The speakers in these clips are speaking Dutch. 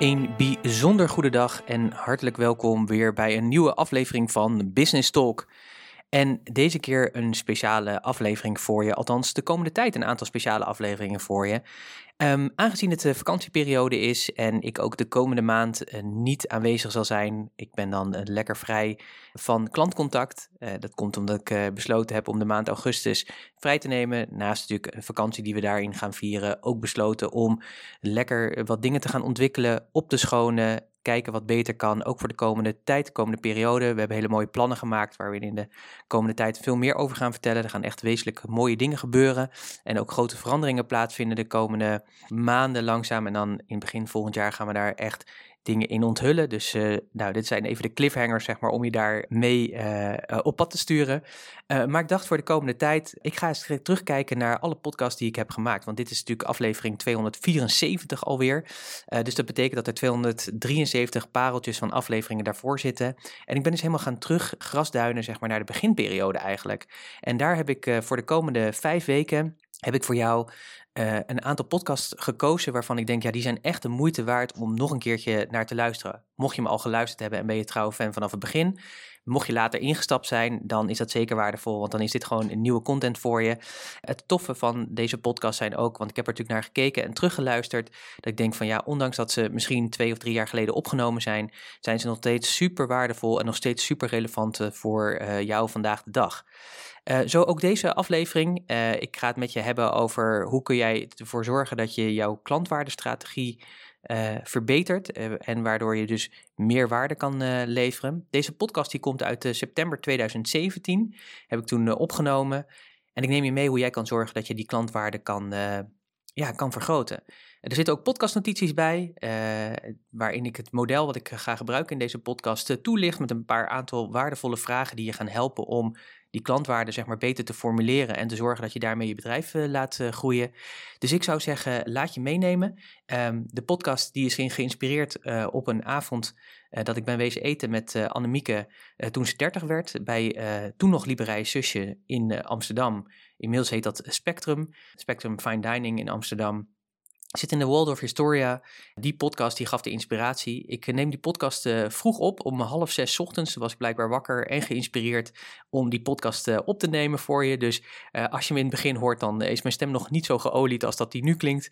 Een bijzonder goede dag en hartelijk welkom weer bij een nieuwe aflevering van Business Talk. En deze keer een speciale aflevering voor je, althans de komende tijd een aantal speciale afleveringen voor je. Ehm, aangezien het de vakantieperiode is en ik ook de komende maand eh, niet aanwezig zal zijn, ik ben dan uh, lekker vrij van klantcontact. Uh, dat komt omdat ik besloten heb om de maand augustus vrij te nemen. Naast natuurlijk een vakantie die we daarin gaan vieren, ook besloten om lekker wat dingen te gaan ontwikkelen op de schone kijken wat beter kan, ook voor de komende tijd, de komende periode. We hebben hele mooie plannen gemaakt waar we in de komende tijd veel meer over gaan vertellen. Er gaan echt wezenlijk mooie dingen gebeuren en ook grote veranderingen plaatsvinden de komende maanden langzaam. En dan in begin volgend jaar gaan we daar echt dingen in onthullen. Dus uh, nou, dit zijn even de cliffhangers, zeg maar, om je daar mee uh, op pad te sturen. Maar ik dacht voor de komende tijd, ik ga eens terugkijken naar alle podcasts die ik heb gemaakt. Want dit is natuurlijk aflevering 274 alweer. dus dat betekent dat er 273 pareltjes van afleveringen daarvoor zitten. En ik ben dus helemaal gaan terug grasduinen, zeg maar, naar de beginperiode eigenlijk. En daar heb ik voor de komende vijf weken heb ik voor jou uh, een aantal podcasts gekozen waarvan ik denk, ja, die zijn echt de moeite waard om nog een keertje naar te luisteren. Mocht je hem al geluisterd hebben en ben je trouwe fan vanaf het begin, mocht je later ingestapt zijn, dan is dat zeker waardevol, want dan is dit gewoon een nieuwe content voor je. Het toffe van deze podcast zijn ook, want ik heb er natuurlijk naar gekeken en teruggeluisterd, dat ik denk van ja, ondanks dat ze misschien twee of drie jaar geleden opgenomen zijn, zijn ze nog steeds super waardevol en nog steeds super relevant eh, voor uh, jou vandaag de dag. Uh, zo ook deze aflevering. Uh, ik ga het met je hebben over hoe kun jij ervoor zorgen dat je jouw klantwaardestrategie uh, verbetert en waardoor je dus meer waarde kan leveren. Deze podcast die komt uit september 2017, heb ik toen opgenomen. En ik neem je mee hoe jij kan zorgen dat je die klantwaarde kan, ja, kan vergroten. Er zitten ook podcastnotities bij, waarin ik het model wat ik ga gebruiken in deze podcast toelicht met een paar aantal waardevolle vragen die je gaan helpen om die klantwaarde zeg maar beter te formuleren en te zorgen dat je daarmee je bedrijf uh, laat uh, groeien. Dus ik zou zeggen, laat je meenemen. Um, de podcast die is geïnspireerd uh, op een avond dat ik ben wezen eten met Annemieke toen ze 30 werd bij toen nog Liberij Zusje in Amsterdam. Inmiddels heet dat Spectrum, Spectrum Fine Dining in Amsterdam. Zit in de World of Historia. Die podcast die gaf de inspiratie. Ik eh, neem die podcast uh, vroeg op, om half zes ochtends. was blijkbaar wakker en geïnspireerd om die podcast uh, op te nemen voor je. Dus als je hem in het begin hoort, dan is mijn stem nog niet zo geolied als dat die nu klinkt.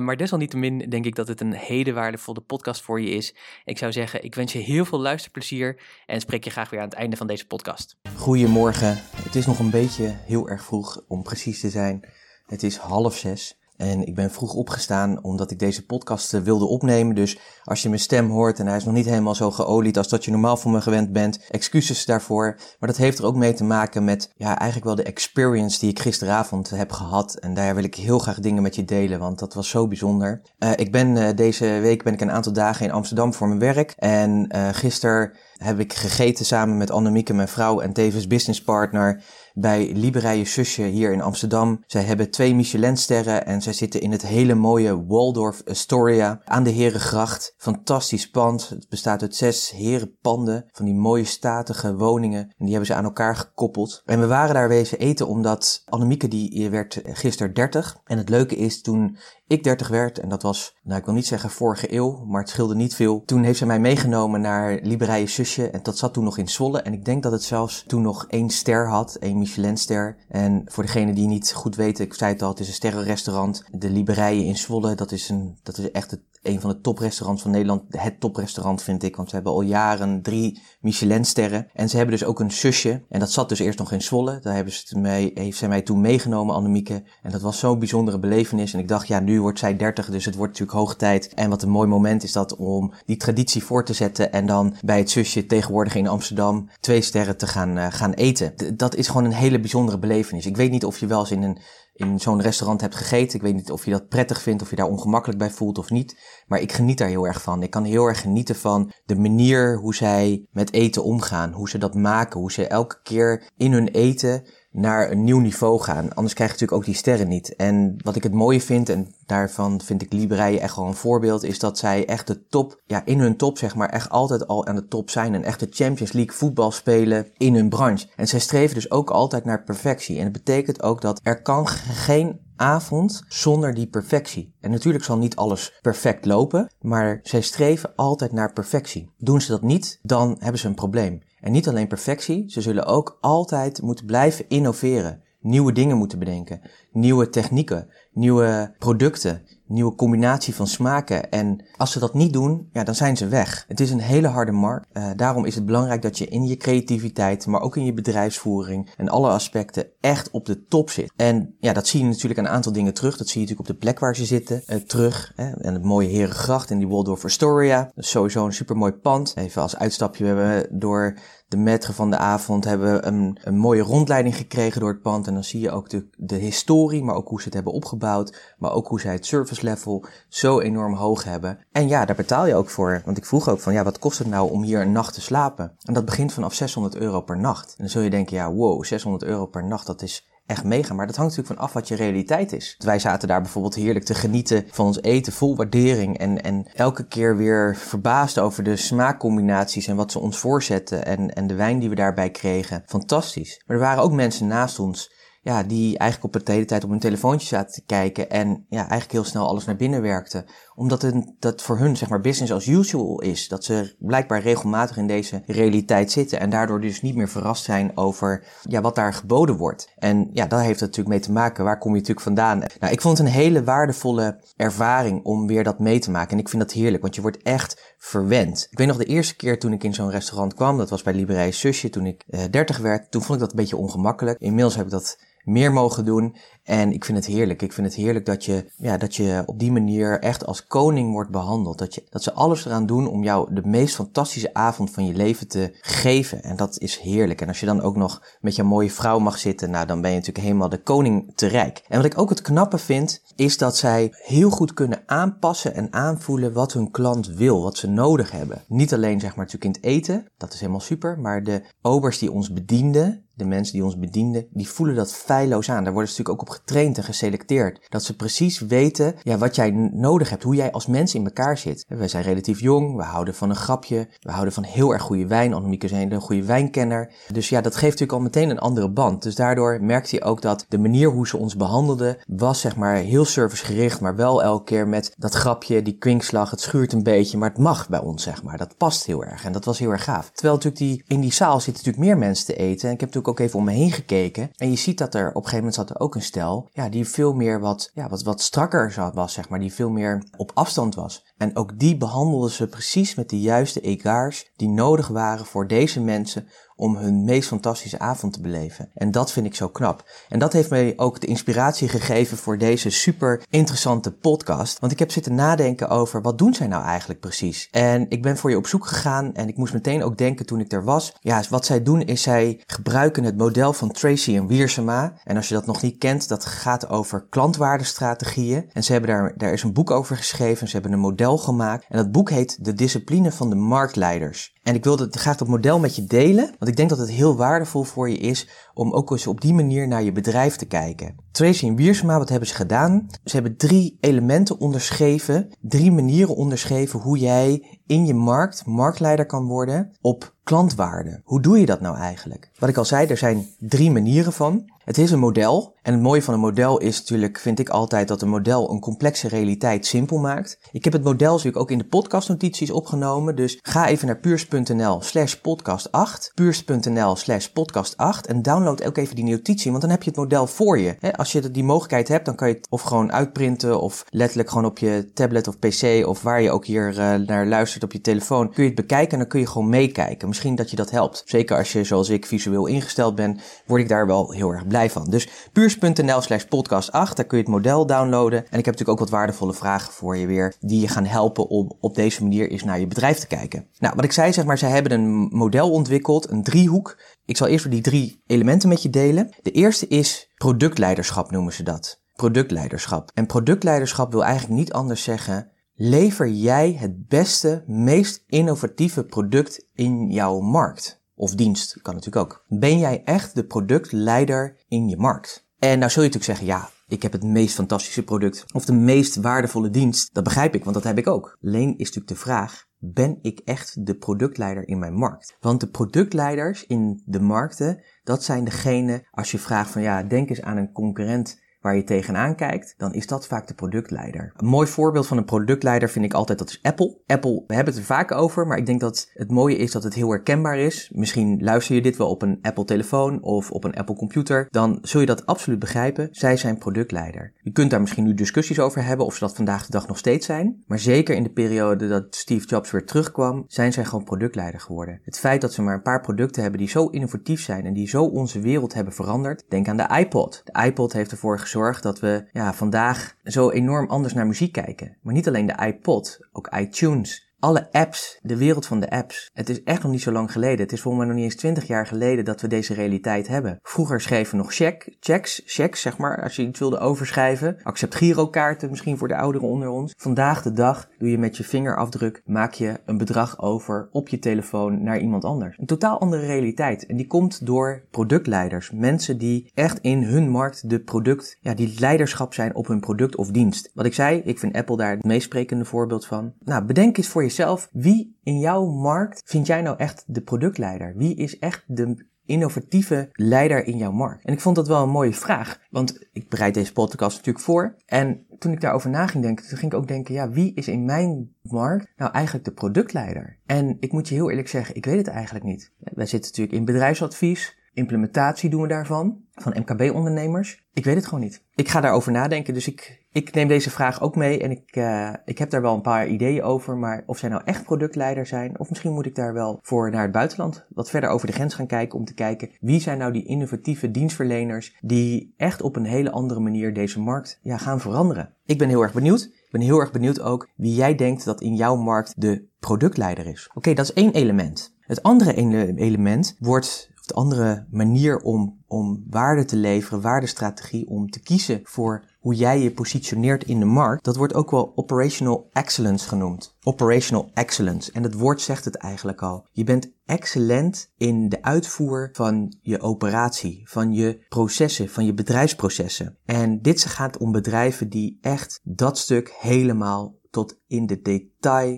maar desalniettemin denk ik dat het een hele waardevolle podcast voor je is. Ik zou zeggen, ik wens je heel veel luisterplezier en spreek je graag weer aan het einde van deze podcast. Goedemorgen. Het is nog een beetje heel erg vroeg om precies te zijn. Het is half zes. En ik ben vroeg opgestaan omdat ik deze podcast eh, wilde opnemen. Dus als je mijn stem hoort en hij is nog niet helemaal zo geolied als dat je normaal van me gewend bent, excuses daarvoor. Maar dat heeft er ook mee te maken met ja, eigenlijk wel de experience die ik gisteravond heb gehad. En daar wil ik heel graag dingen met je delen, want dat was zo bijzonder. Uh, ik ben uh, deze week ben ik een aantal dagen in Amsterdam voor mijn werk. En uh, gisteren heb ik gegeten samen met Annemieke, mijn vrouw en tevens businesspartner bij Liberije Zusje hier in Amsterdam. Zij hebben twee Michelinsterren en zij zitten in het hele mooie Waldorf Astoria aan de Herengracht. Fantastisch pand. Het bestaat uit zes herenpanden van die mooie statige woningen. En die hebben ze aan elkaar gekoppeld. En we waren daar wezen eten omdat Annemieke die werd gisteren 30. En het leuke is, toen ik 30 werd, en dat was, nou ik wil niet zeggen vorige eeuw, maar het scheelde niet veel. Toen heeft ze mij meegenomen naar Liberije Zusje en dat zat toen nog in Zwolle. En ik denk dat het zelfs toen nog één ster had, Michelinster. En voor degene die niet goed weten, ik zei het al, het is een sterrenrestaurant. De Liberije in Zwolle, dat is, een, dat is echt het een van de toprestaurants van Nederland. Het toprestaurant vind ik, want ze hebben al jaren drie Michelinsterren. En ze hebben dus ook een zusje. En dat zat dus eerst nog in Zwolle. Daar hebben ze mee, heeft zij mij toen meegenomen, Annemieke. En dat was zo'n bijzondere belevenis. En ik dacht, ja, nu wordt zij 30, dus het wordt natuurlijk hoog tijd. En wat een mooi moment is dat om die traditie voor te zetten. En dan bij het zusje tegenwoordig in Amsterdam twee sterren te gaan, uh, gaan eten. Dat is gewoon een hele bijzondere belevenis. Ik weet niet of je wel eens in een in zo'n restaurant hebt gegeten. Ik weet niet of je dat prettig vindt, of je daar ongemakkelijk bij voelt of niet. Maar ik geniet daar heel erg van. Ik kan heel erg genieten van de manier hoe zij met eten omgaan. Hoe ze dat maken. Hoe ze elke keer in hun eten naar een nieuw niveau gaan. Anders krijg je natuurlijk ook die sterren niet. En wat ik het mooie vind, en daarvan vind ik Liberije echt wel een voorbeeld, is dat zij echt de top, ja, in hun top zeg maar, echt altijd al aan de top zijn. En echt de Champions League voetbal spelen in hun branche. En zij streven dus ook altijd naar perfectie. En het betekent ook dat er kan geen avond zonder die perfectie. En natuurlijk zal niet alles perfect lopen, maar zij streven altijd naar perfectie. Doen ze dat niet, dan hebben ze een probleem. En niet alleen perfectie, ze zullen ook altijd moeten blijven innoveren. Nieuwe dingen moeten bedenken. Nieuwe technieken, nieuwe producten, nieuwe combinatie van smaken. En als ze dat niet doen, ja, dan zijn ze weg. Het is een hele harde markt. Uh, daarom is het belangrijk dat je in je creativiteit, maar ook in je bedrijfsvoering en alle aspecten echt op de top zit. En ja, dat zie je natuurlijk een aantal dingen terug. Dat zie je natuurlijk op de plek waar ze zitten uh, terug. Hè? En het mooie Herengracht en die Waldorf Astoria. Dat sowieso een supermooi pand. Even als uitstapje, we hebben door de metre van de avond hebben we een, een mooie rondleiding gekregen door het pand. En dan zie je ook de, de historie, maar ook hoe ze het hebben opgebouwd. Maar ook hoe zij het service level zo enorm hoog hebben. En ja, daar betaal je ook voor. Want ik vroeg ook van, ja, wat kost het nou om hier een nacht te slapen? En dat begint vanaf 600 euro per nacht. En dan zul je denken, ja, wow, 600 euro per nacht, dat is echt mega. Maar dat hangt natuurlijk van af wat je realiteit is. Wij zaten daar bijvoorbeeld heerlijk te genieten van ons eten, vol waardering. En, en elke keer weer verbaasd over de smaakcombinaties en wat ze ons voorzetten. En, en de wijn die we daarbij kregen. Fantastisch. Maar er waren ook mensen naast ons ja, die eigenlijk op de hele tijd op hun telefoontje zaten te kijken en ja, eigenlijk heel snel alles naar binnen werkte. Omdat het, dat voor hun zeg maar business as usual is. Dat ze blijkbaar regelmatig in deze realiteit zitten en daardoor dus niet meer verrast zijn over ja, wat daar geboden wordt. En ja, daar heeft het natuurlijk mee te maken. Waar kom je natuurlijk vandaan? Nou, ik vond het een hele waardevolle ervaring om weer dat mee te maken. En ik vind dat heerlijk, want je wordt echt verwend. Ik weet nog de eerste keer toen ik in zo'n restaurant kwam, dat was bij Liberij Susje toen ik uh, 30 werd. Toen vond ik dat een beetje ongemakkelijk. Inmiddels heb ik dat meer mogen doen. En ik vind het heerlijk. Ik vind het heerlijk dat je, ja, dat je op die manier echt als koning wordt behandeld. Dat, je, dat ze alles eraan doen om jou de meest fantastische avond van je leven te geven. En dat is heerlijk. En als je dan ook nog met je mooie vrouw mag zitten, nou dan ben je natuurlijk helemaal de koning te rijk. En wat ik ook het knappe vind, is dat zij heel goed kunnen aanpassen en aanvoelen wat hun klant wil, wat ze nodig hebben. Niet alleen zeg maar natuurlijk in het eten, dat is helemaal super, maar de obers die ons bedienden, de mensen die ons bedienden, die voelen dat feilloos aan. Daar worden ze natuurlijk ook op getraind en geselecteerd. Dat ze precies weten ja, wat jij nodig hebt, hoe jij als mens in elkaar zit. We zijn relatief jong, we houden van een grapje, we houden van heel erg goede wijn. Annemieke is een goede wijnkenner. Dus ja, dat geeft natuurlijk al meteen een andere band. Dus daardoor merkte je ook dat de manier hoe ze ons behandelden was zeg maar heel servicegericht, maar wel elke keer met dat grapje, die kwinkslag, het schuurt een beetje, maar het mag bij ons zeg maar. Dat past heel erg en dat was heel erg gaaf. Terwijl natuurlijk die, in die zaal zitten natuurlijk meer mensen te eten en ik heb natuurlijk ook even om me heen gekeken. En je ziet dat er op een gegeven moment zat er ook een stel, ja, die veel meer wat, ja, wat, wat strakker was, zeg maar, die veel meer op afstand was. En ook die behandelden ze precies met de juiste egaars die nodig waren voor deze mensen om hun meest fantastische avond te beleven. En dat vind ik zo knap. En dat heeft mij ook de inspiratie gegeven voor deze super interessante podcast. Want ik heb zitten nadenken over wat doen zij nou eigenlijk precies? En ik ben voor je op zoek gegaan en ik moest meteen ook denken toen ik er was. Ja, wat zij doen is zij gebruiken het model van Tracy en Wiersema. En als je dat nog niet kent, dat gaat over klantwaardestrategieën. En ze hebben daar, daar is een boek over geschreven. Ze hebben een model gemaakt. En dat boek heet De Discipline van de Marktleiders. En ik wilde graag dat model met je delen, want ik denk dat het heel waardevol voor je is om ook eens op die manier naar je bedrijf te kijken. Tracy en Wiersma, wat hebben ze gedaan? Ze hebben drie elementen onderschreven, drie manieren onderschreven hoe jij in je markt marktleider kan worden op klantwaarde. Hoe doe je dat nou eigenlijk? Wat ik al zei, er zijn drie manieren van. Het is een model. En het mooie van een model is natuurlijk, vind ik altijd, dat een model een complexe realiteit simpel maakt. Ik heb het model natuurlijk ook in de podcastnotities opgenomen. Dus ga even naar puurs.nl slash podcast 8. Puurs.nl slash podcast 8. En download ook even die notitie, want dan heb je het model voor je. als je die mogelijkheid hebt, dan kan je het of gewoon uitprinten of letterlijk gewoon op je tablet of pc of waar je ook hier uh, naar luistert op je telefoon. Kun je het bekijken en dan kun je gewoon meekijken. Misschien dat je dat helpt. Zeker als je zoals ik visueel ingesteld ben, word ik daar wel heel erg blij van. Dus puurs.nl slash podcast 8, daar kun je het model downloaden. En ik heb natuurlijk ook wat waardevolle vragen voor je weer, die je gaan helpen om op deze manier eens naar je bedrijf te kijken. Nou, wat ik zei, zeg maar, zij hebben een model ontwikkeld, een driehoek. Ik zal eerst die drie elementen met je delen. De eerste is productleiderschap noemen ze dat. Productleiderschap. En productleiderschap wil eigenlijk niet anders zeggen lever jij het beste, meest innovatieve product in jouw markt? Of dienst, kan natuurlijk ook. Ben jij echt de productleider in je markt? En nou zul je natuurlijk zeggen, ja, ik heb het meest fantastische product of de meest waardevolle dienst. Dat begrijp ik, want dat heb ik ook. Alleen is natuurlijk de vraag, ben ik echt de productleider in mijn markt? Want de productleiders in de markten, dat zijn degene, als je vraagt van ja, denk eens aan een concurrent waar je tegenaan kijkt, dan is dat vaak de productleider. Een mooi voorbeeld van een productleider vind ik altijd dat is Apple. Apple, we hebben het er vaak over, maar ik denk dat het mooie is dat het heel herkenbaar is. Misschien luister je dit wel op een Apple telefoon of op een Apple computer, dan zul je dat absoluut begrijpen. Zij zijn productleider. Je kunt daar misschien nu discussies over hebben of ze dat vandaag de dag nog steeds zijn, maar zeker in de periode dat Steve Jobs weer terugkwam, zijn zij gewoon productleider geworden. Het feit dat ze maar een paar producten hebben die zo innovatief zijn en die zo onze wereld hebben veranderd, denk aan de iPod. De iPod heeft ervoor gezorgd dat we ja, vandaag zo enorm anders naar muziek kijken. Maar niet alleen de iPod, ook iTunes, alle apps, de wereld van de apps. Het is echt nog niet zo lang geleden. Het is volgens mij nog niet eens 20 jaar geleden dat we deze realiteit hebben. Vroeger schreven we nog check, checks, checks zeg maar, als je iets wilde overschrijven. Accept girokaarten misschien voor de ouderen onder ons. Vandaag de dag doe je met je vingerafdruk, maak je een bedrag over op je telefoon naar iemand anders. Een totaal andere realiteit. En die komt door productleiders. Mensen die echt in hun markt de product, ja, die leiderschap zijn op hun product of dienst. Wat ik zei, ik vind Apple daar het meest sprekende voorbeeld van. Nou, bedenk eens voor jezelf jezelf, wie in jouw markt vind jij nou echt de productleider? Wie is echt de innovatieve leider in jouw markt? En ik vond dat wel een mooie vraag, want ik bereid deze podcast natuurlijk voor. En toen ik daarover na ging denken, toen ging ik ook denken, ja, wie is in mijn markt nou eigenlijk de productleider? En ik moet je heel eerlijk zeggen, ik weet het eigenlijk niet. Wij zitten natuurlijk in bedrijfsadvies, implementatie doen we daarvan, van MKB-ondernemers. Ik weet het gewoon niet. Ik ga daarover nadenken, dus ik, ik neem deze vraag ook mee en ik, uh, ik heb daar wel een paar ideeën over, maar of zij nou echt productleider zijn, of misschien moet ik daar wel voor naar het buitenland wat verder over de grens gaan kijken om te kijken wie zijn nou die innovatieve dienstverleners die echt op een hele andere manier deze markt ja, gaan veranderen. Ik ben heel erg benieuwd. Ik ben heel erg benieuwd ook wie jij denkt dat in jouw markt de productleider is. Oké, dat is één element. Het andere element wordt de andere manier om, om waarde te leveren, waardestrategie, om te kiezen voor hoe jij je positioneert in de markt, dat wordt ook wel operational excellence genoemd. Operational excellence. En het woord zegt het eigenlijk al. Je bent excellent in de uitvoer van je operatie, van je processen, van je bedrijfsprocessen. En dit gaat om bedrijven die echt dat stuk helemaal tot in de detail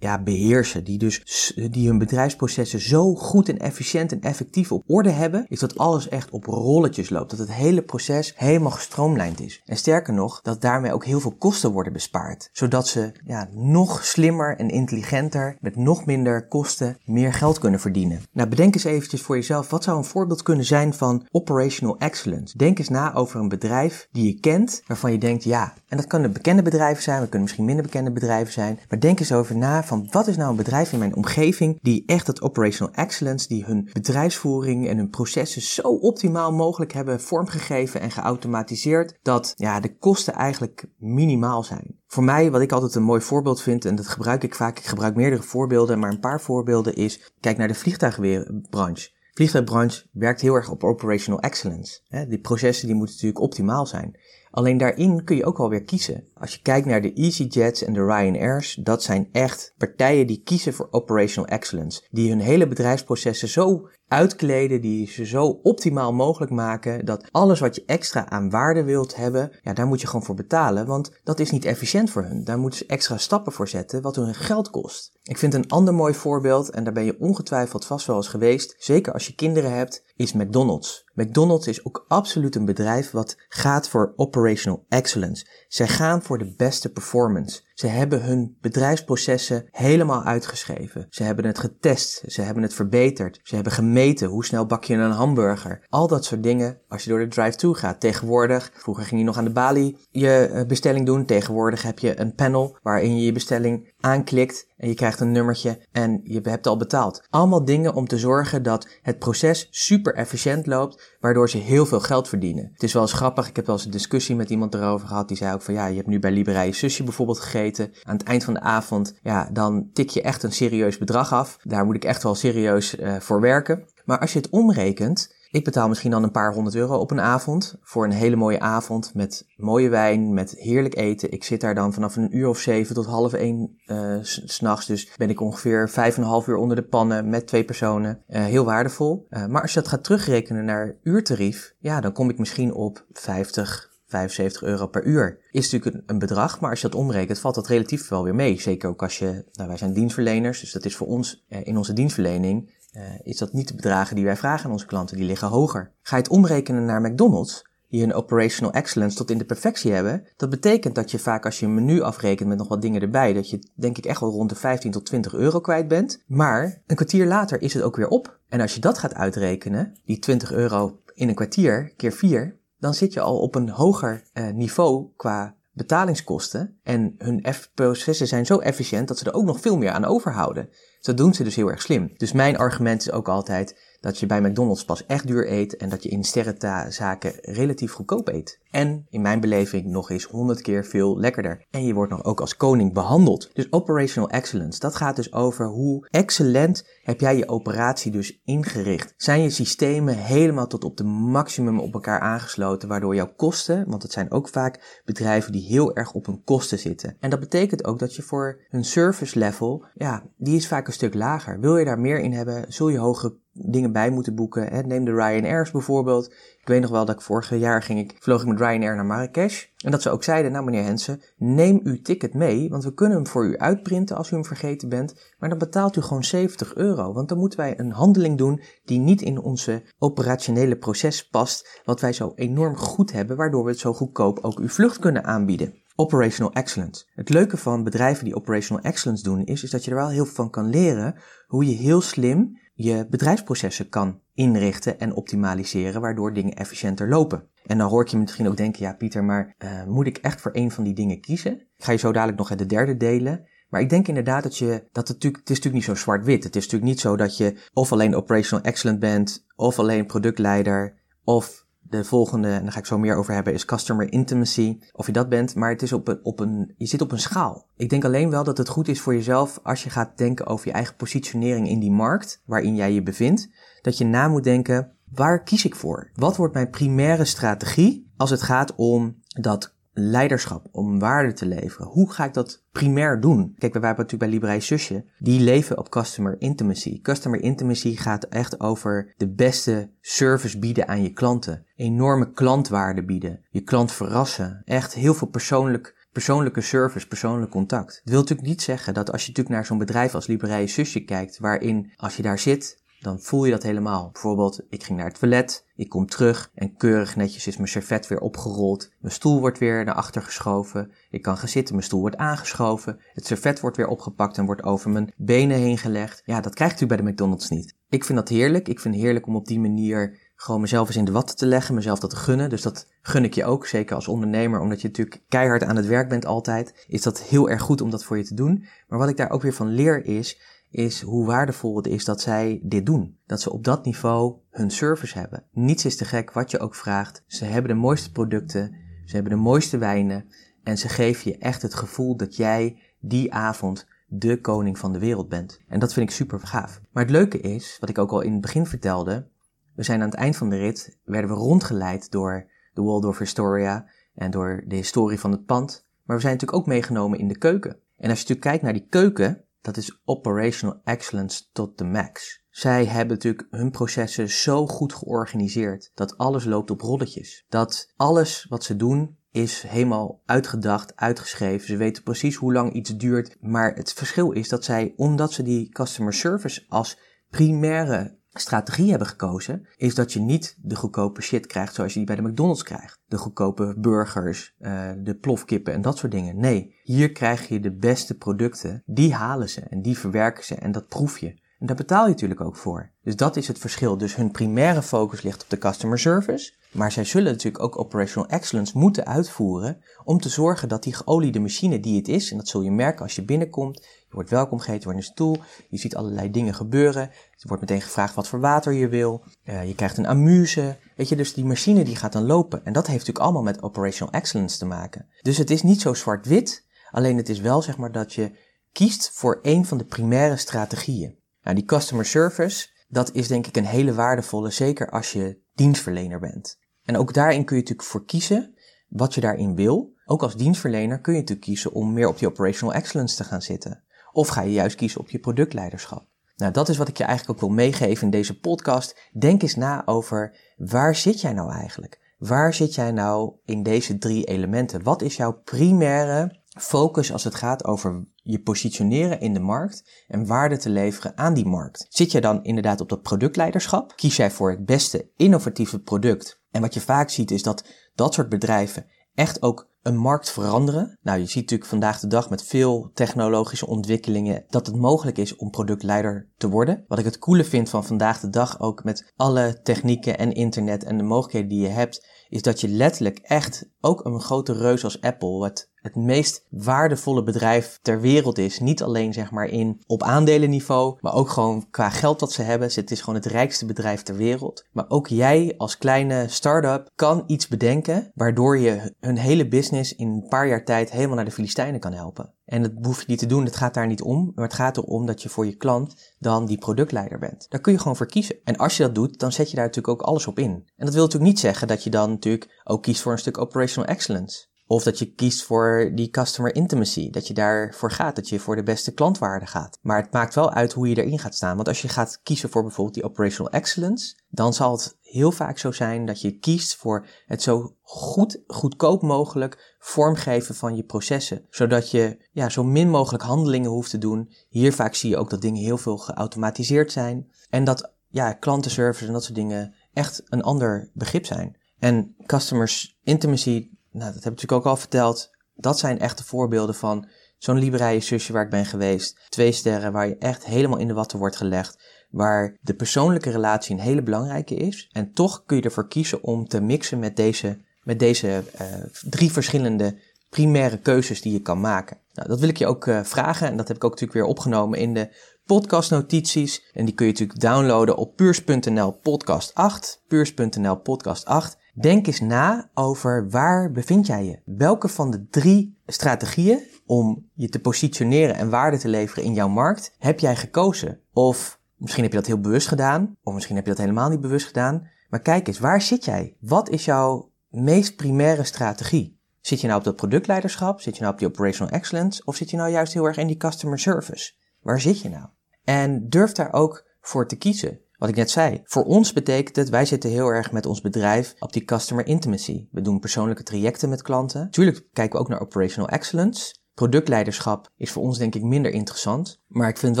ja, beheersen. Die dus die hun bedrijfsprocessen zo goed en efficiënt en effectief op orde hebben, is dat alles echt op rolletjes loopt. Dat het hele proces helemaal gestroomlijnd is. En sterker nog, dat daarmee ook heel veel kosten worden bespaard. Zodat ze ja, nog slimmer en intelligenter met nog minder kosten meer geld kunnen verdienen. Nou, bedenk eens eventjes voor jezelf, wat zou een voorbeeld kunnen zijn van operational excellence? Denk eens na over een bedrijf die je kent, waarvan je denkt, ja, en dat kunnen bekende bedrijven zijn, we kunnen misschien minder bekende bedrijven zijn, maar denk eens over na van wat is nou een bedrijf in mijn omgeving die echt dat operational excellence, die hun bedrijfsvoering en hun processen zo optimaal mogelijk hebben vormgegeven en geautomatiseerd dat ja, de kosten eigenlijk minimaal zijn. Voor mij, wat ik altijd een mooi voorbeeld vind, en dat gebruik ik vaak, ik gebruik meerdere voorbeelden, maar een paar voorbeelden is, kijk naar de vliegtuigbranche. Vliegtuigbranche werkt heel erg op operational excellence. Die processen die moeten natuurlijk optimaal zijn. Alleen daarin kun je ook wel weer kiezen. Als je kijkt naar de EasyJets en de Ryanairs, dat zijn echt partijen die kiezen voor operational excellence. Die hun hele bedrijfsprocessen zo uitkleden, die ze zo optimaal mogelijk maken dat alles wat je extra aan waarde wilt hebben, ja, daar moet je gewoon voor betalen, want dat is niet efficiënt voor hun. Daar moeten ze extra stappen voor zetten, wat hun geld kost. Ik vind een ander mooi voorbeeld, en daar ben je ongetwijfeld vast wel eens geweest, zeker als je kinderen hebt, is McDonald's. McDonald's is ook absoluut een bedrijf wat gaat voor operational excellence. Zij gaan voor de beste performance. Ze hebben hun bedrijfsprocessen helemaal uitgeschreven. Ze hebben het getest. Ze hebben het verbeterd. Ze hebben gemeten hoe snel bak je een hamburger. Al dat soort dingen als je door de drive-thru gaat. Tegenwoordig, vroeger ging je nog aan de balie je eh, bestelling doen. Tegenwoordig heb je een panel waarin je je bestelling aanklikt en je krijgt een nummertje en je hebt al betaald. Allemaal dingen om te zorgen dat het proces super efficiënt loopt, waardoor ze heel veel geld verdienen. Het is wel eens grappig, ik heb wel eens een discussie met iemand erover gehad, die zei ook van ja, je hebt nu bij Liberaïe Sushi bijvoorbeeld Aan het eind van de avond, ja, dan tik je echt een serieus bedrag af. Daar moet ik echt wel serieus uh, voor werken. Maar als je het omrekent, ik betaal misschien dan een paar honderd euro op een avond voor een hele mooie avond met mooie wijn, met heerlijk eten. Ik zit daar dan vanaf een uur of zeven tot half één uh, s'nachts. Dus ben ik ongeveer vijf en een half uur onder de pannen met twee personen. Uh, heel waardevol. Maar als je dat gaat terugrekenen naar uurtarief, ja, dan kom ik misschien op 50, 75 euro per uur. Is natuurlijk een, bedrag, maar als je dat omrekent, valt dat relatief wel weer mee. Zeker ook als je, nou, wij zijn dienstverleners, dus dat is voor ons in onze dienstverlening uh, is dat niet de bedragen die wij vragen aan onze klanten, die liggen hoger. Ga je het omrekenen naar McDonald's, die hun operational excellence tot in de perfectie hebben, dat betekent dat je vaak als je een menu afrekent met nog wat dingen erbij, dat je denk ik echt wel rond de 15 tot 20 euro kwijt bent. Maar een kwartier later is het ook weer op. En als je dat gaat uitrekenen, die 20 euro in een kwartier keer 4, dan zit je al op een hoger uh, niveau qua betalingskosten. En hun processen zijn zo efficiënt dat ze er ook nog veel meer aan overhouden. Dat doen ze dus heel erg slim. Dus mijn argument is ook altijd dat je bij McDonald's pas echt duur eet en dat je in sterrenzaken relatief goedkoop eet. En in mijn beleving nog eens honderd keer veel lekkerder. En je wordt nog ook als koning behandeld. Dus operational excellence, dat gaat dus over hoe excellent heb jij je operatie dus ingericht. Zijn je systemen helemaal tot op de maximum op elkaar aangesloten, waardoor jouw kosten, want het zijn ook vaak bedrijven die heel erg op hun kosten zitten. En dat betekent ook dat je voor hun service level, ja, die is vaak een stuk lager. Wil je daar meer in hebben, zul je hoge dingen bij moeten boeken. Neem de Ryanair's bijvoorbeeld. Ik weet nog wel dat ik vorig jaar ging ik, vloog ik met Ryanair naar Marrakesh. En dat ze ook zeiden, nou meneer Hensen, neem uw ticket mee, want we kunnen hem voor u uitprinten als u hem vergeten bent. Maar dan betaalt u gewoon 70 euro, want dan moeten wij een handeling doen die niet in onze operationele proces past, wat wij zo enorm goed hebben, waardoor we het zo goedkoop ook uw vlucht kunnen aanbieden. Operational excellence. Het leuke van bedrijven die operational excellence doen is, is dat je er wel heel veel van kan leren hoe je heel slim je bedrijfsprocessen kan inrichten en optimaliseren, waardoor dingen efficiënter lopen. En dan hoor ik je misschien ook denken, ja Pieter, maar uh, moet ik echt voor een van die dingen kiezen? Ik ga je zo dadelijk nog de derde delen. Maar ik denk inderdaad dat je, dat het natuurlijk, het is natuurlijk niet zo zwart-wit. Het is natuurlijk niet zo dat je of alleen operational excellent bent, of alleen productleider, of de volgende, en daar ga ik zo meer over hebben, is customer intimacy. Of je dat bent, maar het is op een, op een, je zit op een schaal. Ik denk alleen wel dat het goed is voor jezelf als je gaat denken over je eigen positionering in die markt waarin jij je bevindt. Dat je na moet denken, waar kies ik voor? Wat wordt mijn primaire strategie als het gaat om dat leiderschap, om waarde te leveren. Hoe ga ik dat primair doen? Kijk, we hebben natuurlijk bij Librei Susje, die leven op customer intimacy. Customer intimacy gaat echt over de beste service bieden aan je klanten. Enorme klantwaarde bieden. Je klant verrassen. Echt heel veel persoonlijk persoonlijke service, persoonlijk contact. Dat wil natuurlijk niet zeggen dat als je natuurlijk naar zo'n bedrijf als Librei Susje kijkt, waarin als je daar zit, dan voel je dat helemaal. Bijvoorbeeld, ik ging naar het toilet, ik kom terug en keurig netjes is mijn servet weer opgerold. Mijn stoel wordt weer naar achter geschoven. Ik kan gaan zitten, mijn stoel wordt aangeschoven. Het servet wordt weer opgepakt en wordt over mijn benen heen gelegd. Ja, dat krijgt u bij de McDonald's niet. Ik vind dat heerlijk. Ik vind het heerlijk om op die manier gewoon mezelf eens in de watten te leggen, mezelf dat te gunnen. Dus dat gun ik je ook, zeker als ondernemer, omdat je natuurlijk keihard aan het werk bent altijd. Is dat heel erg goed om dat voor je te doen. Maar wat ik daar ook weer van leer is, is hoe waardevol het is dat zij dit doen. Dat ze op dat niveau hun service hebben. Niets is te gek wat je ook vraagt. Ze hebben de mooiste producten, ze hebben de mooiste wijnen en ze geven je echt het gevoel dat jij die avond de koning van de wereld bent. En dat vind ik super gaaf. Maar het leuke is, wat ik ook al in het begin vertelde, we zijn aan het eind van de rit, werden we rondgeleid door de Waldorf Astoria en door de historie van het pand. Maar we zijn natuurlijk ook meegenomen in de keuken. En als je natuurlijk kijkt naar die keuken, dat is operational excellence tot de max. Zij hebben natuurlijk hun processen zo goed georganiseerd dat alles loopt op rolletjes. Dat alles wat ze doen is helemaal uitgedacht, uitgeschreven. Ze weten precies hoe lang iets duurt. Maar het verschil is dat zij, omdat ze die customer service als primaire strategie hebben gekozen, is dat je niet de goedkope shit krijgt zoals je die bij de McDonald's krijgt. De goedkope burgers, uh, de plofkippen en dat soort dingen. Nee, hier krijg je de beste producten. Die halen ze en die verwerken ze en dat proef je. En daar betaal je natuurlijk ook voor. Dus dat is het verschil. Dus hun primaire focus ligt op de customer service. Maar zij zullen natuurlijk ook operational excellence moeten uitvoeren om te zorgen dat die geoliede machine die het is, en dat zul je merken als je binnenkomt, je wordt welkom geheten, je wordt in een stoel, je ziet allerlei dingen gebeuren, er wordt meteen gevraagd wat voor water je wil, uh, je krijgt een amuse, weet je, dus die machine die gaat dan lopen. En dat heeft natuurlijk allemaal met operational excellence te maken. Dus het is niet zo zwart-wit, alleen het is wel zeg maar dat je kiest voor een van de primaire strategieën. Nou, die customer service, dat is denk ik een hele waardevolle, zeker als je dienstverlener bent. En ook daarin kun je natuurlijk voor kiezen wat je daarin wil. Ook als dienstverlener kun je natuurlijk kiezen om meer op die operational excellence te gaan zitten. Of ga je juist kiezen op je productleiderschap. Nou, dat is wat ik je eigenlijk ook wil meegeven in deze podcast. Denk eens na over waar zit jij nou eigenlijk? Waar zit jij nou in deze drie elementen? Wat is jouw primaire focus als het gaat over je positioneren in de markt en waarde te leveren aan die markt. Zit jij dan inderdaad op dat productleiderschap? Kies jij voor het beste innovatieve product? En wat je vaak ziet is dat dat soort bedrijven echt ook een markt veranderen. Nou, je ziet natuurlijk vandaag de dag met veel technologische ontwikkelingen dat het mogelijk is om productleider te worden. Wat ik het coole vind van vandaag de dag ook met alle technieken en internet en de mogelijkheden die je hebt, is dat je letterlijk echt ook een grote reus als Apple, wat het meest waardevolle bedrijf ter wereld is. Niet alleen zeg maar in op aandelenniveau, maar ook gewoon qua geld dat ze hebben. Het is gewoon het rijkste bedrijf ter wereld. Maar ook jij als kleine start-up kan iets bedenken waardoor je hun hele business in een paar jaar tijd helemaal naar de Filistijnen kan helpen. En dat hoef je niet te doen, het gaat daar niet om. Maar het gaat erom dat je voor je klant dan die productleider bent. Daar kun je gewoon voor kiezen. En als je dat doet, dan zet je daar natuurlijk ook alles op in. En dat wil natuurlijk niet zeggen dat je dan natuurlijk ook kiest voor een stuk operational excellence. Of dat je kiest voor die customer intimacy. Dat je daarvoor gaat. Dat je voor de beste klantwaarde gaat. Maar het maakt wel uit hoe je erin gaat staan. Want als je gaat kiezen voor bijvoorbeeld die operational excellence. Dan zal het heel vaak zo zijn dat je kiest voor het zo goed, goedkoop mogelijk vormgeven van je processen. Zodat je ja, zo min mogelijk handelingen hoeft te doen. Hier vaak zie je ook dat dingen heel veel geautomatiseerd zijn. En dat ja, klantenservice en dat soort dingen echt een ander begrip zijn. En customers intimacy, nou, dat heb ik natuurlijk ook al verteld. Dat zijn echte voorbeelden van zo'n liberije zusje waar ik ben geweest. Twee sterren waar je echt helemaal in de watten wordt gelegd. Waar de persoonlijke relatie een hele belangrijke is. En toch kun je ervoor kiezen om te mixen met deze, met deze uh, drie verschillende primaire keuzes die je kan maken. Nou, dat wil ik je ook uh, vragen. En dat heb ik ook natuurlijk weer opgenomen in de podcastnotities. En die kun je natuurlijk downloaden op puurs.nl podcast 8. Puurs.nl podcast 8. Denk eens na over waar bevind jij je? Welke van de drie strategieën om je te positioneren en waarde te leveren in jouw markt heb jij gekozen? Of misschien heb je dat heel bewust gedaan, of misschien heb je dat helemaal niet bewust gedaan. Maar kijk eens, waar zit jij? Wat is jouw meest primaire strategie? Zit je nou op dat productleiderschap? Zit je nou op die operational excellence? Of zit je nou juist heel erg in die customer service? Waar zit je nou? En durf daar ook voor te kiezen. Wat ik net zei, voor ons betekent het, wij zitten heel erg met ons bedrijf op die customer intimacy. We doen persoonlijke trajecten met klanten. Tuurlijk kijken we ook naar operational excellence. Productleiderschap is voor ons denk ik minder interessant, maar ik vind het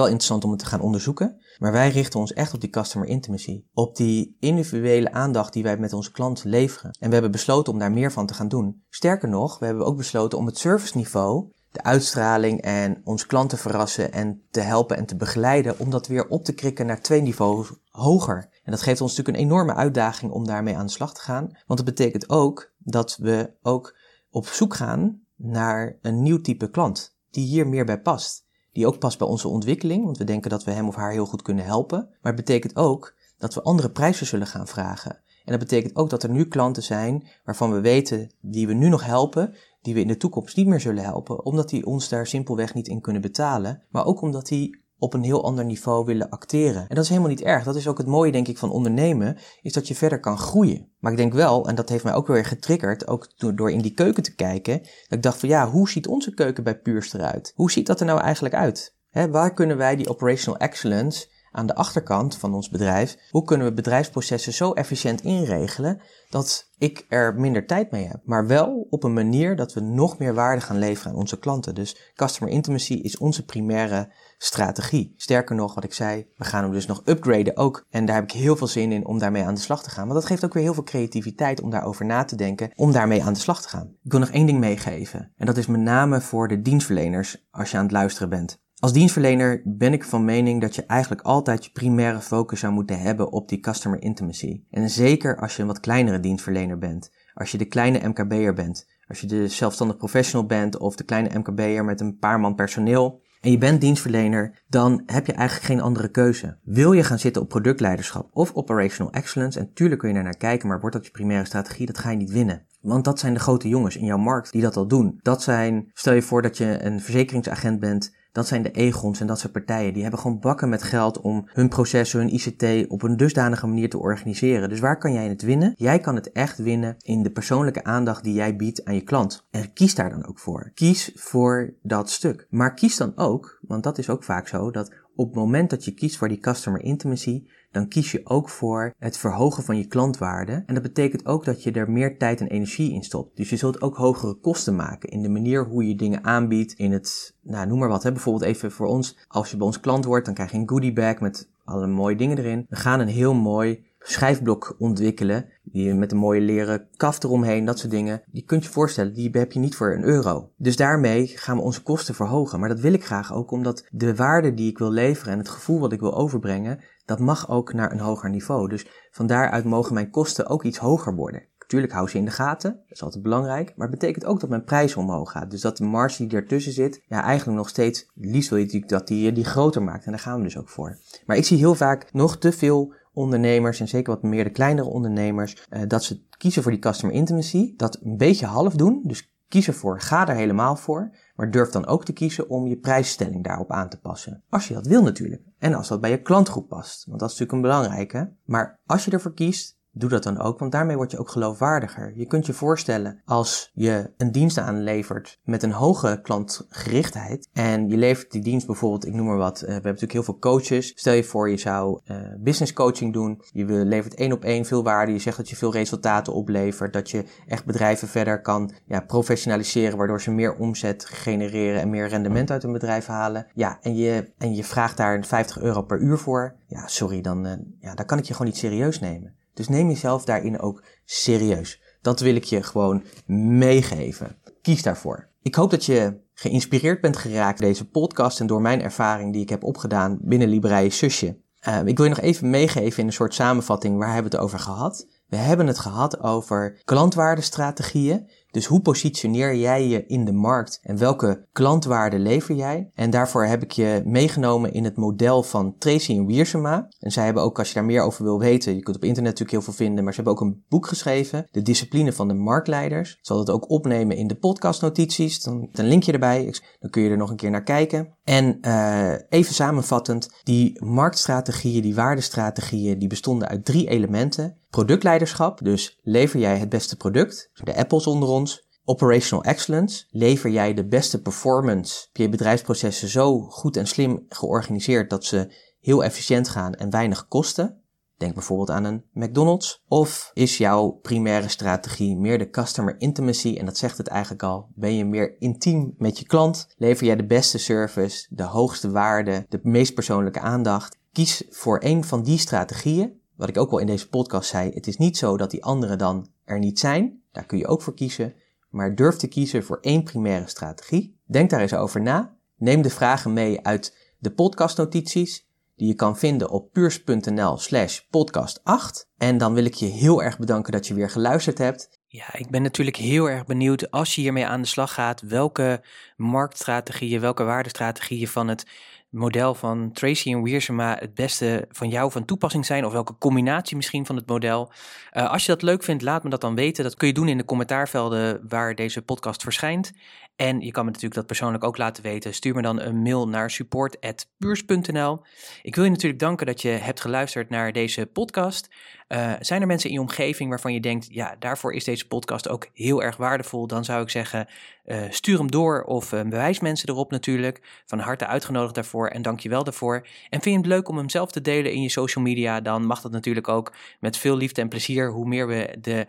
wel interessant om het te gaan onderzoeken. Maar wij richten ons echt op die customer intimacy, op die individuele aandacht die wij met onze klanten leveren. En we hebben besloten om daar meer van te gaan doen. Sterker nog, we hebben ook besloten om het serviceniveau de uitstraling en ons klanten verrassen en te helpen en te begeleiden om dat weer op te krikken naar twee niveaus hoger. En dat geeft ons natuurlijk een enorme uitdaging om daarmee aan de slag te gaan. Want dat betekent ook dat we ook op zoek gaan naar een nieuw type klant die hier meer bij past. Die ook past bij onze ontwikkeling, want we denken dat we hem of haar heel goed kunnen helpen. Maar het betekent ook dat we andere prijzen zullen gaan vragen. En dat betekent ook dat er nu klanten zijn waarvan we weten die we nu nog helpen, die we in de toekomst niet meer zullen helpen, omdat die ons daar simpelweg niet in kunnen betalen, maar ook omdat die op een heel ander niveau willen acteren. En dat is helemaal niet erg. Dat is ook het mooie, denk ik, van ondernemen, is dat je verder kan groeien. Maar ik denk wel, en dat heeft mij ook weer getriggerd, ook door, in die keuken te kijken, dat ik dacht van ja, hoe ziet onze keuken bij Puurs eruit? Hoe ziet dat er nou eigenlijk uit? He, waar kunnen wij die operational excellence aan de achterkant van ons bedrijf, hoe kunnen we bedrijfsprocessen zo efficiënt inregelen dat ik er minder tijd mee heb, maar wel op een manier dat we nog meer waarde gaan leveren aan onze klanten. Dus customer intimacy is onze primaire strategie. Sterker nog, wat ik zei, we gaan hem dus nog upgraden ook. En daar heb ik heel veel zin in om daarmee aan de slag te gaan. Want dat geeft ook weer heel veel creativiteit om daarover na te denken, om daarmee aan de slag te gaan. Ik wil nog één ding meegeven. En dat is met name voor de dienstverleners als je aan het luisteren bent. Als dienstverlener ben ik van mening dat je eigenlijk altijd je primaire focus zou moeten hebben op die customer intimacy. En zeker als je een wat kleinere dienstverlener bent. Als je de kleine MKB'er bent. Als je de zelfstandig professional bent of de kleine MKB'er met een paar man personeel. En je bent dienstverlener, dan heb je eigenlijk geen andere keuze. Wil je gaan zitten op productleiderschap of operational excellence, en tuurlijk kun je daar naar kijken, maar wordt dat je primaire strategie, dat ga je niet winnen. Want dat zijn de grote jongens in jouw markt die dat al doen. Dat zijn, stel je voor dat je een verzekeringsagent bent dat zijn de Egons en dat soort partijen. Die hebben gewoon bakken met geld om hun processen, hun ICT op een dusdanige manier te organiseren. Dus waar kan jij het winnen? Jij kan het echt winnen in de persoonlijke aandacht die jij biedt aan je klant. En kies daar dan ook voor. Kies voor dat stuk. Maar kies dan ook, want dat is ook vaak zo, dat op het moment dat je kiest voor die customer intimacy, dan kies je ook voor het verhogen van je klantwaarde. En dat betekent ook dat je er meer tijd en energie in stopt. Dus je zult ook hogere kosten maken in de manier hoe je dingen aanbiedt, in het, nou noem maar wat, hè. bijvoorbeeld even voor ons, als je bij ons klant wordt, dan krijg je een goodie bag met alle mooie dingen erin. We gaan een heel mooi schijfblok ontwikkelen. Die met een mooie leren kaft eromheen, dat soort dingen. Die kunt je voorstellen, die heb je niet voor een euro. Dus daarmee gaan we onze kosten verhogen. Maar dat wil ik graag ook, omdat de waarde die ik wil leveren en het gevoel wat ik wil overbrengen, dat mag ook naar een hoger niveau. Dus van daaruit mogen mijn kosten ook iets hoger worden. Natuurlijk hou ze in de gaten, dat is altijd belangrijk. Maar het betekent ook dat mijn prijs omhoog gaat. Dus dat de marge die ertussen zit, ja, eigenlijk nog steeds, liefst wil je natuurlijk dat die, die groter maakt. En daar gaan we dus ook voor. Maar ik zie heel vaak nog te veel ondernemers en zeker wat meer de kleinere ondernemers, eh, dat ze kiezen voor die customer intimacy. Dat een beetje half doen. Dus kies ervoor, ga er helemaal voor. Maar durf dan ook te kiezen om je prijsstelling daarop aan te passen. Als je dat wil natuurlijk. En als dat bij je klantgroep past. Want dat is natuurlijk een belangrijke. Maar als je ervoor kiest, Doe dat dan ook, want daarmee word je ook geloofwaardiger. Je kunt je voorstellen als je een dienst aanlevert met een hoge klantgerichtheid en je levert die dienst bijvoorbeeld, ik noem maar wat, uh, we hebben natuurlijk heel veel coaches. Stel je voor je zou uh, business coaching doen, je levert één op één veel waarde, je zegt dat je veel resultaten oplevert, dat je echt bedrijven verder kan ja, professionaliseren, waardoor ze meer omzet genereren en meer rendement uit een bedrijf halen. Ja, en je, en je vraagt daar 50 euro per uur voor. Ja, sorry, dan, uh, ja, dan kan ik je gewoon niet serieus nemen. Dus neem jezelf daarin ook serieus. Dat wil ik je gewoon meegeven. Kies daarvoor. Ik hoop dat je geïnspireerd bent geraakt door deze podcast en door mijn ervaring die ik heb opgedaan binnen Libraïe Susje. Uh, ik wil je nog even meegeven in een soort samenvatting waar hebben we het over gehad. We hebben het gehad over klantwaardestrategieën. Dus hoe positioneer jij je in de markt en welke klantwaarde lever jij? En daarvoor heb ik je meegenomen in het model van Tracy en Wiersema. En zij hebben ook, als je daar meer over wil weten, je kunt op internet natuurlijk heel veel vinden, maar ze hebben ook een boek geschreven, De Discipline van de Marktleiders. Ik zal het ook opnemen in de podcastnotities, dan een linkje erbij, dan kun je er nog een keer naar kijken. En uh, even samenvattend, die marktstrategieën, die waardestrategieën, die bestonden uit drie elementen. Productleiderschap, dus lever jij het beste product, de Apples onder ons. Operational excellence, lever jij de beste performance, heb je bedrijfsprocessen zo goed en slim georganiseerd dat ze heel efficiënt gaan en weinig kosten. Denk bijvoorbeeld aan een McDonald's. Of is jouw primaire strategie meer de customer intimacy? En dat zegt het eigenlijk al. Ben je meer intiem met je klant? Lever jij de beste service, de hoogste waarde, de meest persoonlijke aandacht? Kies voor een van die strategieën wat ik ook al in deze podcast zei, het is niet zo dat die anderen dan er niet zijn. Daar kun je ook voor kiezen. Maar durf te kiezen voor één primaire strategie. Denk daar eens over na. Neem de vragen mee uit de podcastnotities die je kan vinden op puurs.nl slash podcast 8. En dan wil ik je heel erg bedanken dat je weer geluisterd hebt. Ja, ik ben natuurlijk heel erg benieuwd als je hiermee aan de slag gaat, welke marktstrategieën, welke waardestrategieën van het model van Tracy en Wiersema het beste van jou van toepassing zijn of welke combinatie misschien van het model. Uh, als je dat leuk vindt, laat me dat dan weten. Dat kun je doen in de commentaarvelden waar deze podcast verschijnt. En je kan me natuurlijk dat persoonlijk ook laten weten. Stuur me dan een mail naar support.puurs.nl. Ik wil je natuurlijk danken dat je hebt geluisterd naar deze podcast. Uh, zijn er mensen in je omgeving waarvan je denkt, ja, daarvoor is deze podcast ook heel erg waardevol? Dan zou ik zeggen, uh, stuur hem door of uh, bewijs mensen erop natuurlijk. Van harte uitgenodigd daarvoor en dank je wel daarvoor. En vind je het leuk om hem zelf te delen in je social media, dan mag dat natuurlijk ook met veel liefde en plezier. Hoe meer we de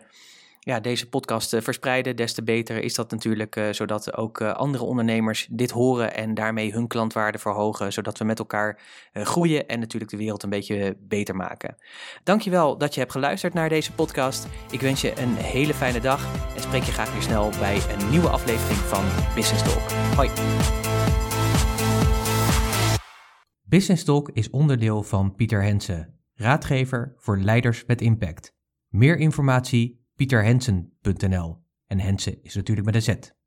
ja, deze podcast uh, verspreiden, des te beter is dat natuurlijk, uh, zodat ook uh, andere ondernemers dit horen en daarmee hun klantwaarde verhogen, zodat we met elkaar groeien en natuurlijk de wereld een beetje beter maken. Dankjewel dat je hebt geluisterd naar deze podcast. Ik wens je een hele fijne dag en spreek je graag weer snel bij een nieuwe aflevering van Business Talk. Hoi! Business Talk is onderdeel van Pieter Hensen, raadgever voor leiders met impact. Meer informatie pieterhensen.nl. En Hensen is natuurlijk met een Z.